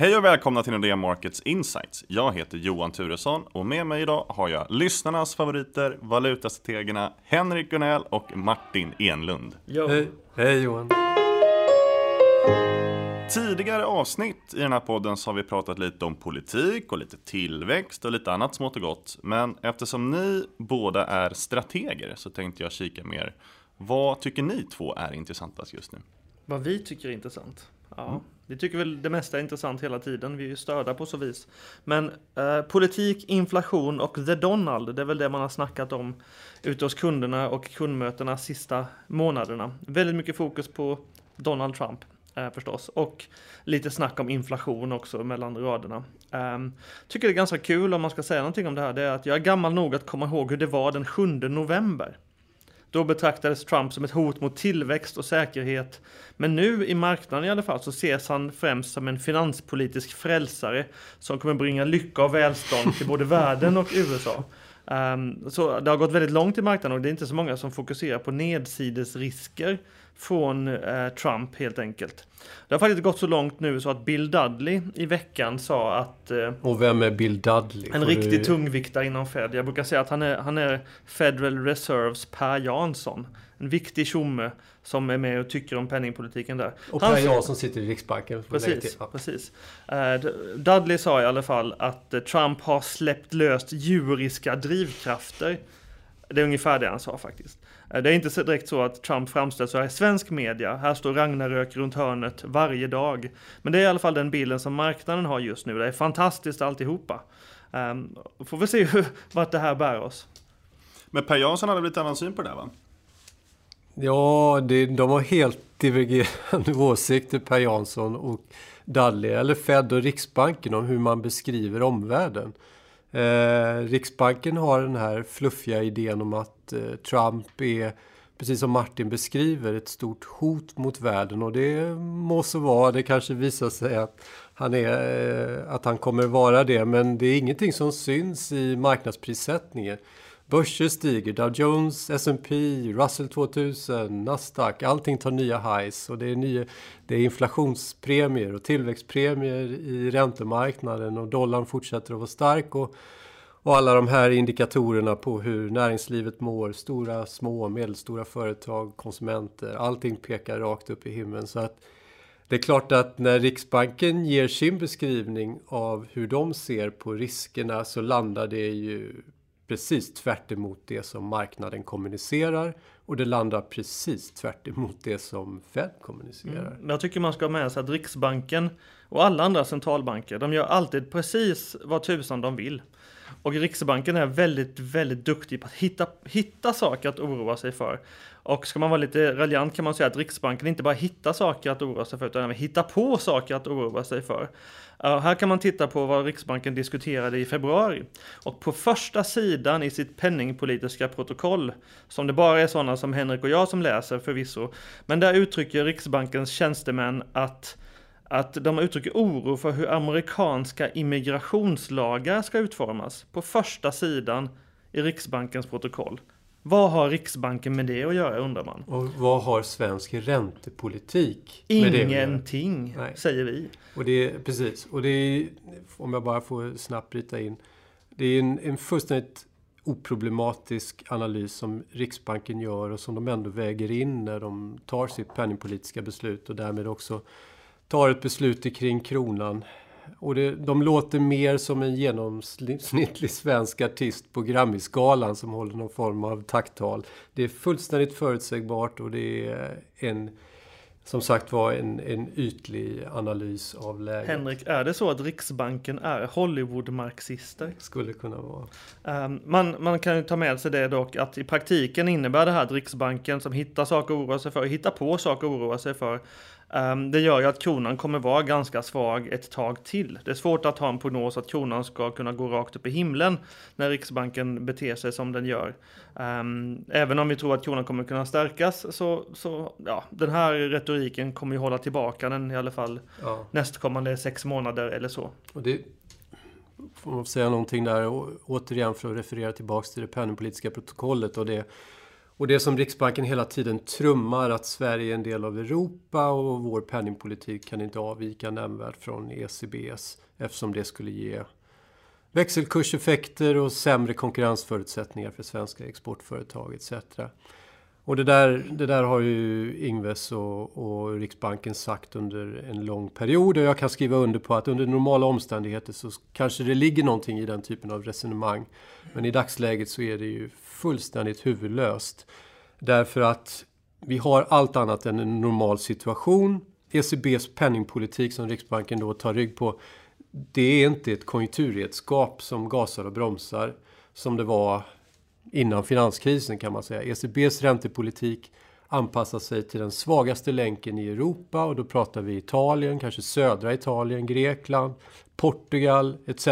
Hej och välkomna till Nordea Markets Insights. Jag heter Johan Turesson och med mig idag har jag lyssnarnas favoriter, valutastrategerna Henrik Gunnell och Martin Enlund. Jo. Hej, hej Johan. Tidigare avsnitt i den här podden så har vi pratat lite om politik och lite tillväxt och lite annat smått och gott. Men eftersom ni båda är strateger så tänkte jag kika mer. Vad tycker ni två är intressantast just nu? Vad vi tycker är intressant. Ja, vi tycker väl det mesta är intressant hela tiden. Vi är ju störda på så vis. Men eh, politik, inflation och The Donald, det är väl det man har snackat om ute hos kunderna och kundmötena sista månaderna. Väldigt mycket fokus på Donald Trump eh, förstås och lite snack om inflation också mellan raderna. Um, tycker det är ganska kul om man ska säga någonting om det här. Det är att jag är gammal nog att komma ihåg hur det var den 7 november. Då betraktades Trump som ett hot mot tillväxt och säkerhet. Men nu i marknaden i alla fall så ses han främst som en finanspolitisk frälsare som kommer bringa lycka och välstånd till både världen och USA. Um, så det har gått väldigt långt i marknaden och det är inte så många som fokuserar på nedsidesrisker från eh, Trump helt enkelt. Det har faktiskt gått så långt nu så att Bill Dudley i veckan sa att eh, Och vem är Bill Dudley? en Får riktig du- tungviktare inom Fed. Jag brukar säga att han är, han är Federal Reserves Per Jansson. En viktig tjomme som är med och tycker om penningpolitiken där. Och Per Jansson sitter i Riksbanken. jag Precis. Ja. precis. Eh, Dudley sa i alla fall att eh, Trump har släppt löst djuriska drivkrafter. Det är ungefär det han sa faktiskt. Eh, Det är inte så direkt så att Trump framställs så här i svensk media. Här står Ragnarök runt hörnet varje dag. Men det är i alla fall den bilden som marknaden har just nu. Det är fantastiskt alltihopa. Um, får vi se hur, vart det här bär oss. Men Per Jansson hade lite annan syn på det där va? Ja, det, de har helt divergerande åsikter, Per Jansson och Dudley, eller Fed och Riksbanken, om hur man beskriver omvärlden. Eh, Riksbanken har den här fluffiga idén om att eh, Trump är, precis som Martin beskriver, ett stort hot mot världen. Och det må så vara, det kanske visar sig att han, är, eh, att han kommer vara det. Men det är ingenting som syns i marknadsprissättningen. Börser stiger, Dow Jones, S&P, Russell 2000, Nasdaq, allting tar nya highs och det är, nya, det är inflationspremier och tillväxtpremier i räntemarknaden och dollarn fortsätter att vara stark och, och alla de här indikatorerna på hur näringslivet mår, stora, små, medelstora företag, konsumenter, allting pekar rakt upp i himlen. Så att det är klart att när Riksbanken ger sin beskrivning av hur de ser på riskerna så landar det ju precis tvärt emot det som marknaden kommunicerar och det landar precis tvärt emot det som Fed kommunicerar. Mm. Men jag tycker man ska ha med sig att Riksbanken och alla andra centralbanker, de gör alltid precis vad tusan de vill. Och Riksbanken är väldigt, väldigt duktig på att hitta, hitta saker att oroa sig för. Och ska man vara lite raljant kan man säga att Riksbanken inte bara hittar saker att oroa sig för, utan även hittar på saker att oroa sig för. Uh, här kan man titta på vad Riksbanken diskuterade i februari. Och på första sidan i sitt penningpolitiska protokoll, som det bara är sådana som Henrik och jag som läser förvisso, men där uttrycker Riksbankens tjänstemän att att de uttrycker oro för hur amerikanska immigrationslagar ska utformas på första sidan i Riksbankens protokoll. Vad har Riksbanken med det att göra undrar man? Och vad har svensk räntepolitik med det att? Ingenting, säger vi. Och det är, precis, och det är, om jag bara får snabbt bryta in. Det är en, en fullständigt oproblematisk analys som Riksbanken gör och som de ändå väger in när de tar sitt penningpolitiska beslut och därmed också tar ett beslut kring kronan. Och det, de låter mer som en genomsnittlig svensk artist på Grammisgalan som håller någon form av tacktal. Det är fullständigt förutsägbart och det är en, som sagt var, en, en ytlig analys av läget. Henrik, är det så att Riksbanken är Hollywood-marxister? Skulle kunna vara. Um, man, man kan ju ta med sig det dock att i praktiken innebär det här att Riksbanken som hittar saker att oroa sig för, hittar på saker att oroa sig för, det gör ju att kronan kommer vara ganska svag ett tag till. Det är svårt att ha en prognos att kronan ska kunna gå rakt upp i himlen när Riksbanken beter sig som den gör. Um, även om vi tror att kronan kommer kunna stärkas så, så ja, den här retoriken kommer ju hålla tillbaka den i alla fall Ja. nästkommande sex månader eller så. Och det får man säga någonting där återigen för att referera tillbaks till det penningpolitiska protokollet och det och det som Riksbanken hela tiden trummar att Sverige är en del av Europa och vår penningpolitik kan inte avvika nämnvärt från ECBs eftersom det skulle ge växelkurseffekter och sämre konkurrensförutsättningar för svenska exportföretag etc. Och det där, det där har ju Ingves och, och, Riksbanken sagt under en lång period och jag kan skriva under på att under normala omständigheter så kanske det ligger någonting i den typen av resonemang. Men i dagsläget så är det ju fullständigt huvudlöst. Därför att vi har allt annat än en normal situation. ECBs penningpolitik som Riksbanken då tar rygg på det är inte ett konjunkturredskap som gasar och bromsar som det var innan finanskrisen kan man säga. ECBs räntepolitik anpassar sig till den svagaste länken i Europa och då pratar vi Italien, kanske södra Italien, Grekland, Portugal etc.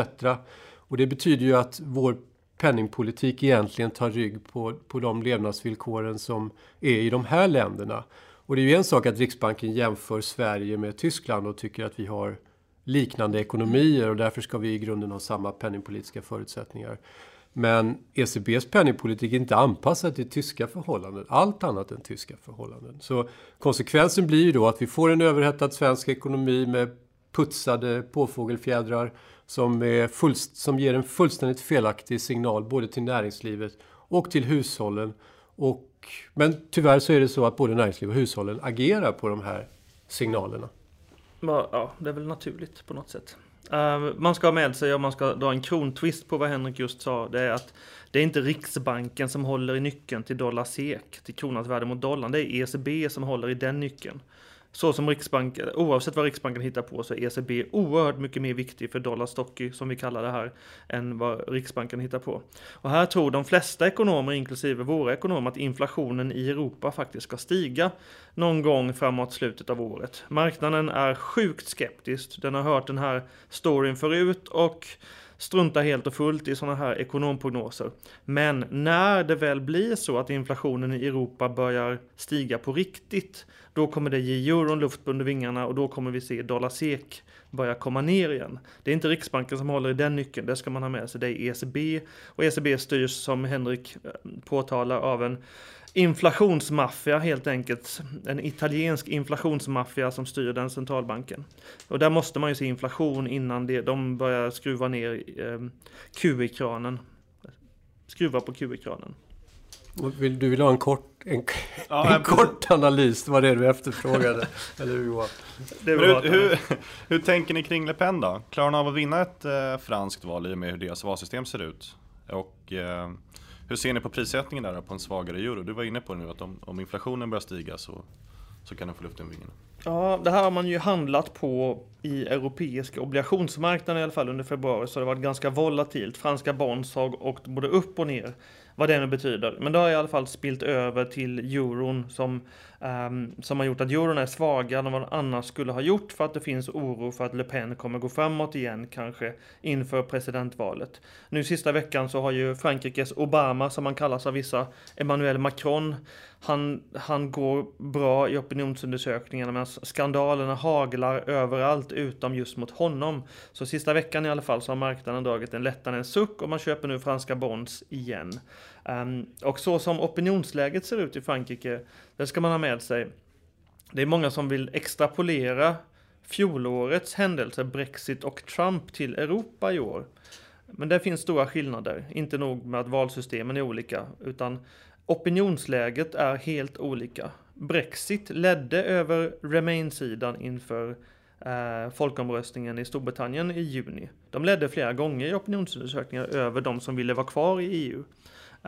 Och det betyder ju att vår penningpolitik egentligen tar rygg på, på de levnadsvillkoren som är i de här länderna. Och det är ju en sak att Riksbanken jämför Sverige med Tyskland och tycker att vi har liknande ekonomier och därför ska vi i grunden ha samma penningpolitiska förutsättningar. Men ECBs penningpolitik är inte anpassad till tyska förhållanden, allt annat än tyska förhållanden. Så konsekvensen blir ju då att vi får en överhettad svensk ekonomi med putsade påfågelfjädrar som, är fullst, som ger en fullständigt felaktig signal både till näringslivet och till hushållen. Och, men tyvärr så är det så att både näringsliv och hushållen agerar på de här signalerna. Ja, det är väl naturligt på något sätt. Eh, man ska ha med sig, om man ska dra en krontwist på vad Henrik just sa, det är att det är inte Riksbanken som håller i nyckeln till dollar SEK, till kronans värde mot dollarn. Det är ECB som håller i den nyckeln så som Riksbanken, oavsett vad Riksbanken hittar på så är ECB oerhört mycket mer viktig för dollar stocky, som vi kallar det här, än vad Riksbanken hittar på. Och här tror de flesta ekonomer, inklusive våra ekonomer, att inflationen i Europa faktiskt ska stiga någon gång framåt slutet av året. Marknaden är sjukt skeptisk. Den har hört den här storyn förut och struntar helt och fullt i sådana här ekonomprognoser. Men när det väl blir så att inflationen i Europa börjar stiga på riktigt, då kommer det ge euron luft under vingarna och då kommer vi se dollar SEK börja komma ner igen. Det är inte Riksbanken som håller i den nyckeln, det ska man ha med sig. Det är ECB och ECB styrs som Henrik eh, påtalar av en inflationsmaffia helt enkelt. En italiensk inflationsmaffia som styr den centralbanken. Och där måste man ju se inflation innan det, de börjar skruva ner eh, QE-kranen. Skruva på QE-kranen. Vill, du vill ha en kort, en, ja, en kort analys, det var det du efterfrågade. eller hur Johan? Hur, hur, hur, tänker ni kring Le Pen då? Klarar hon av att vinna ett eh, franskt val i och med hur deras valsystem ser ut? Och eh, hur ser ni på prissättningen där på en svagare euro? Du var inne på det nu att om, om inflationen börjar stiga så, så kan den få luft i vingarna. Ja, det här har man ju handlat på i europeiska obligationsmarknaden i alla fall under februari, så det har varit ganska volatilt. Franska bonds har åkt både upp och ner vad det nu betyder. Men det har i alla fall spilt över till euron som, um, som har gjort att euron är svagare än vad den annars skulle ha gjort för att det finns oro för att Le Pen kommer gå framåt igen kanske inför presidentvalet. Nu sista veckan så har ju Frankrikes Obama, som han kallas av vissa, Emmanuel Macron, han, han går bra i opinionsundersökningarna medan skandalerna haglar överallt utom just mot honom. Så sista veckan i alla fall så har marknaden dragit en lättnadens suck och man köper nu franska bonds igen. Um, och så som opinionsläget ser ut i Frankrike, det ska man ha med sig. Det är många som vill extrapolera fjolårets händelser, Brexit och Trump till Europa i år. Men det finns stora skillnader. Inte nog med att valsystemen är olika, utan opinionsläget är helt olika. Brexit ledde över Remain-sidan inför eh, folkomröstningen i Storbritannien i juni. De ledde flera gånger i opinionsundersökningar över de som ville vara kvar i EU.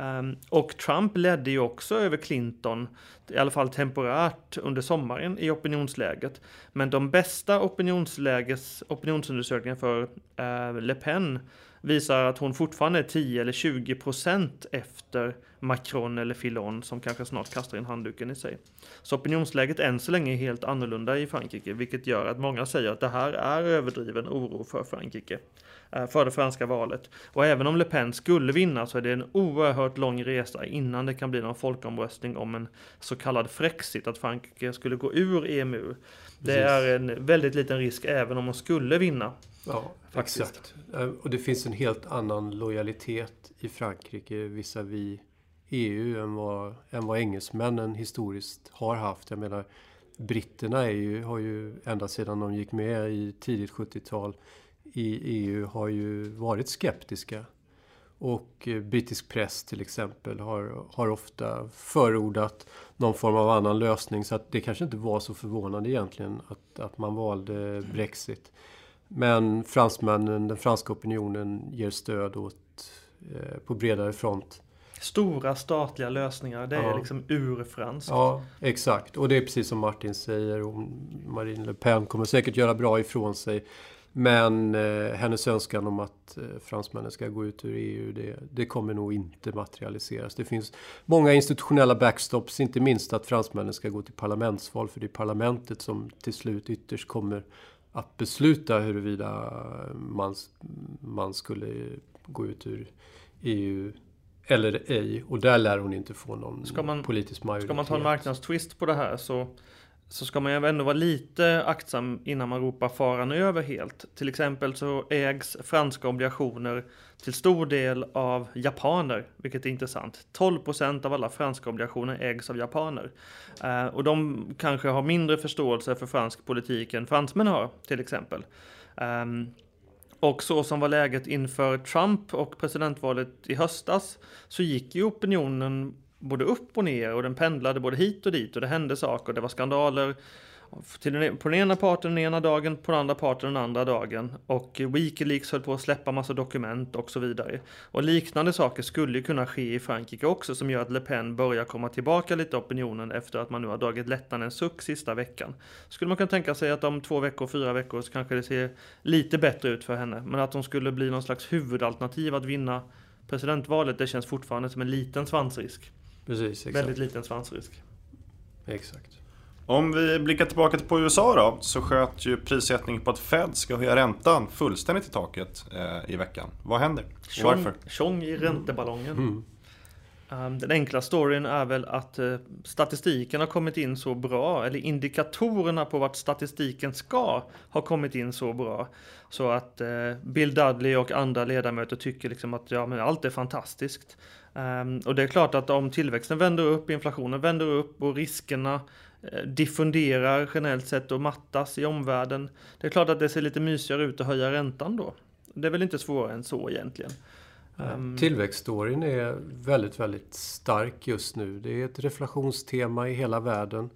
Um, och Trump ledde ju också över Clinton, i alla fall temporärt under sommaren i opinionsläget. Men de bästa opinionsläges, opinionsundersökningarna för eh, Le Pen visar att hon fortfarande är 10 eller 20 procent efter Macron eller Fillon som kanske snart kastar in handduken i sig. Så opinionsläget än så länge är helt annorlunda i Frankrike, vilket gör att många säger att det här är överdriven oro för Frankrike, eh, för det franska valet. Och även om Le Pen skulle vinna så är det en oerhört lång resa innan det kan bli någon folkomröstning om en så kallad Frexit, att Frankrike skulle gå ur EMU. Det Precis. är en väldigt liten risk även om de skulle vinna. Ja, faktiskt. exakt. Eh, och det finns en helt annan lojalitet i Frankrike visavi EU än vad, än vad engelsmännen historiskt har haft. Jag menar, britterna är ju, har ju ända sedan de gick med i tidigt 70-tal i EU har ju varit skeptiska. Och eh, brittisk press till exempel har, har ofta förordat någon form av annan lösning. Så att det kanske inte var så förvånande egentligen att, att man valde Brexit. Men fransmännen, den franska opinionen ger stöd åt, eh, på bredare front. Stora statliga lösningar, det ja. är liksom urfranskt. Ja, exakt. Och det är precis som Martin säger. Marine Le Pen kommer säkert göra bra ifrån sig. Men eh, hennes önskan om att eh, fransmännen ska gå ut ur EU, det, det, kommer nog inte materialiseras. Det finns många institutionella backstops, inte minst att fransmännen ska gå till parlamentsval, för det är parlamentet som till slut ytterst kommer att besluta huruvida man, man skulle gå ut ur EU eller ej. Och där lär hon inte få någon man, politisk majoritet. Ska man ta en marknadstwist på det här så så ska man ju ändå vara lite aktsam innan man ropar faran över helt. Till exempel så ägs franska obligationer till stor del av japaner, vilket är intressant. 12 procent av alla franska obligationer ägs av japaner. Eh, och de kanske har mindre förståelse för fransk politik än fransmän har, till exempel. Eh, och så som var läget inför Trump och presidentvalet i höstas så gick ju opinionen både upp och ner och den pendlade både hit och dit och det hände saker. Det var skandaler till den, e- på den ena parten den ena dagen, på den andra parten den andra dagen. Och Wikileaks höll på att släppa massa dokument och så vidare. Och liknande saker skulle ju kunna ske i Frankrike också som gör att Le Pen börjar komma tillbaka lite opinionen efter att man nu har dragit lättnaden en suck sista veckan. Skulle man kunna tänka sig att om två veckor, fyra veckor så kanske det ser lite bättre ut för henne. Men att hon skulle bli någon slags huvudalternativ att vinna presidentvalet, det känns fortfarande som en liten svansrisk. Precis, exakt. Väldigt liten svansrisk. Exakt. Om vi blickar tillbaka på USA då, så sköt ju prissättningen på att Fed ska höja räntan fullständigt i taket eh, i veckan. Vad händer? Och varför? Tjong i ränteballongen. Mm. Um, den enkla storyn är väl att uh, statistiken har kommit in så bra, eller indikatorerna på vart statistiken ska ha kommit in så bra. Så att uh, Bill Dudley och andra ledamöter tycker liksom att ja, men allt är fantastiskt. Um, och det är klart att om tillväxten vänder upp, inflationen vänder upp och riskerna uh, diffunderar generellt sett och mattas i omvärlden. Det är klart att det ser lite mysigare ut att höja räntan då. Det är väl inte svårare än så egentligen. Um, Tillväxtstoryn är väldigt, väldigt stark just nu. Det är ett reflationstema i hela världen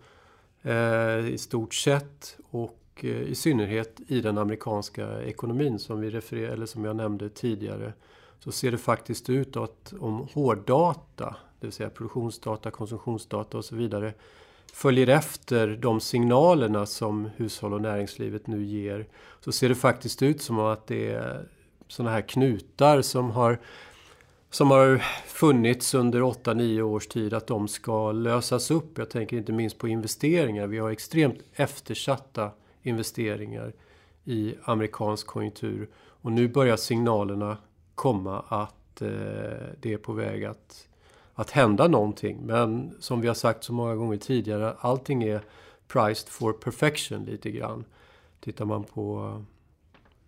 eh, i stort sett och eh, i synnerhet i den amerikanska ekonomin som vi refererar, eller som jag nämnde tidigare så ser det faktiskt ut att om hårddata, det vill säga produktionsdata, konsumtionsdata och så vidare följer efter de signalerna som hushåll och näringslivet nu ger så ser det faktiskt ut som att det är sådana här knutar som har som har funnits under 8-9 års tid att de ska lösas upp. Jag tänker inte minst på investeringar. Vi har extremt eftersatta investeringar i amerikansk konjunktur. Och nu börjar signalerna komma att eh, det är på väg att, att hända någonting. Men som vi har sagt så många gånger tidigare, allting är priced for perfection lite grann. Tittar man på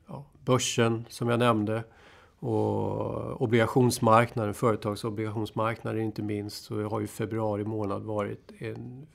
ja, börsen som jag nämnde och obligationsmarknaden, företagsobligationsmarknaden inte minst, så har ju februari månad varit en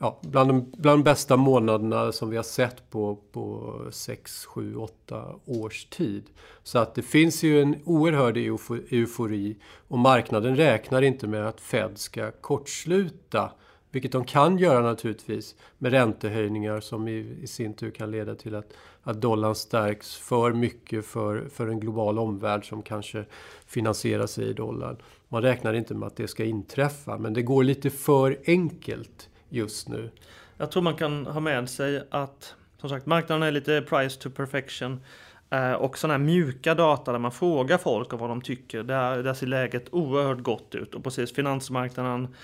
ja, bland, de, bland de bästa månaderna som vi har sett på, på 6, 7, 8 års tid. Så att det finns ju en oerhörd eufori och marknaden räknar inte med att Fed ska kortsluta vilket de kan göra naturligtvis med räntehöjningar som i, i sin tur kan leda till att, att dollarn stärks för mycket för, för en global omvärld som kanske finansierar sig i dollarn. Man räknar inte med att det ska inträffa men det går lite för enkelt just nu. Jag tror man kan ha med sig att som sagt marknaden är lite price to perfection. Eh, och sådana här mjuka data där man frågar folk om vad de tycker. Där, där ser läget oerhört gott ut. Och precis finansmarknaden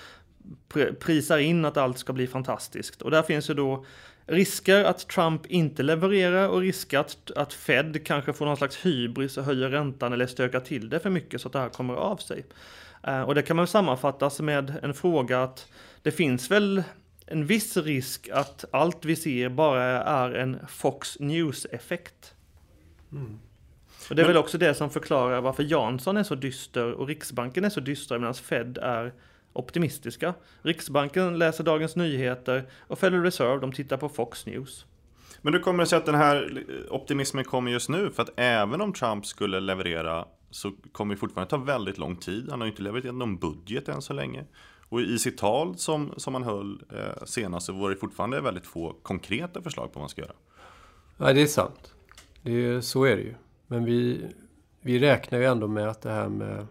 prisar in att allt ska bli fantastiskt. Och där finns ju då risker att Trump inte levererar och risker att, att Fed kanske får någon slags hybris och höjer räntan eller stökar till det för mycket så att det här kommer av sig. Eh, och det kan man sammanfattas med en fråga att det finns väl en viss risk att allt vi ser bara är en Fox News-effekt. Mm. Och det är väl också det som förklarar varför Jansson är så dyster och Riksbanken är så dystra medan Fed är optimistiska. Riksbanken läser Dagens Nyheter och Federal Reserve de tittar på Fox News. Men hur kommer det sig att den här optimismen kommer just nu? För att även om Trump skulle leverera så kommer det fortfarande ta väldigt lång tid. Han har ju inte levererat någon budget än så länge. Och i sitt tal som, som han höll eh, senast så var det fortfarande väldigt få konkreta förslag på vad man ska göra. Nej, det är sant. Det är, så är det ju. Men vi, vi räknar ju ändå med att det här med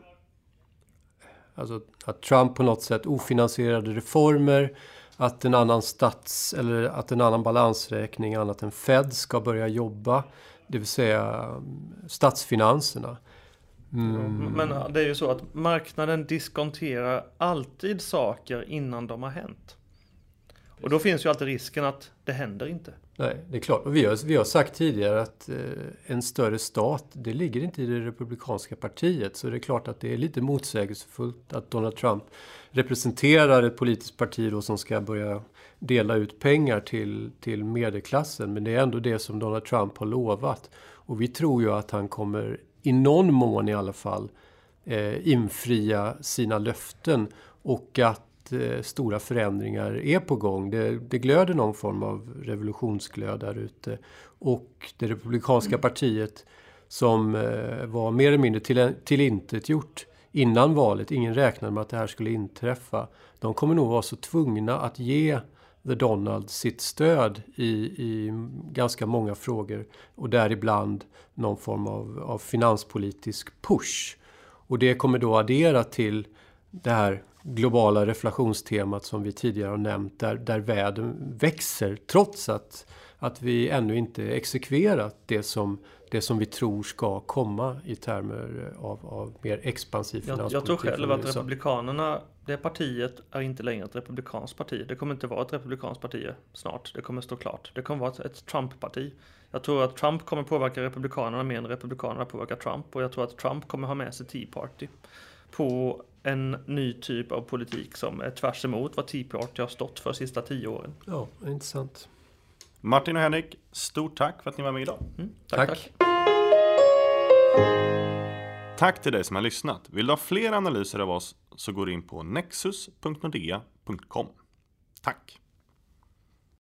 Alltså att Trump på något sätt ofinansierade reformer, att en annan stats eller att en annan balansräkning annat än Fed ska börja jobba, det vill säga mm, statsfinanserna. Mm. Men det är ju så att marknaden diskonterar alltid saker innan de har hänt. Och då finns ju alltid risken att det händer inte. Nej, det är klart. Och vi har, vi har sagt tidigare att eh, en större stat, det ligger inte i det republikanska partiet. Så det är klart att det är lite motsägelsefullt att Donald Trump representerar ett politiskt parti då som ska börja dela ut pengar till, till medelklassen. Men det är ändå det som Donald Trump har lovat. Och vi tror ju att han kommer, i någon mån i alla fall, eh, infria sina löften. Och att eh, stora förändringar är på gång. Det, det glöder någon form av revolutionsglöd där ute. Och det republikanska partiet som eh, var mer eller mindre till, tillintetgjort innan valet. Ingen räknade med att det här skulle inträffa. De kommer nog vara så tvungna att ge The Donald sitt stöd i, i ganska många frågor och däribland någon form av, av finanspolitisk push. Och det kommer då addera till det här globala reflationstemat som vi tidigare har nämnt, där, där världen växer trots att, att vi ännu inte exekverat det som, det som vi tror ska komma i termer av, av mer expansiv finanspolitik. Jag, jag tror själv att Republikanerna, det partiet är inte längre ett republikanskt parti. Det kommer inte vara ett republikanskt parti snart. Det kommer stå klart. Det kommer vara ett, ett Trump-parti. Jag tror att Trump kommer påverka Republikanerna mer än Republikanerna påverkar Trump. Och jag tror att Trump kommer ha med sig Tea Party på en ny typ av politik som är tvärs emot vad Tea Party har stått för de sista tio åren. Ja, intressant. Martin och Henrik, stort tack för att ni var med idag. Mm, tack, tack. tack. Tack till dig som har lyssnat. Vill du ha fler analyser av oss så går du in på nexus.nordea.com. Tack!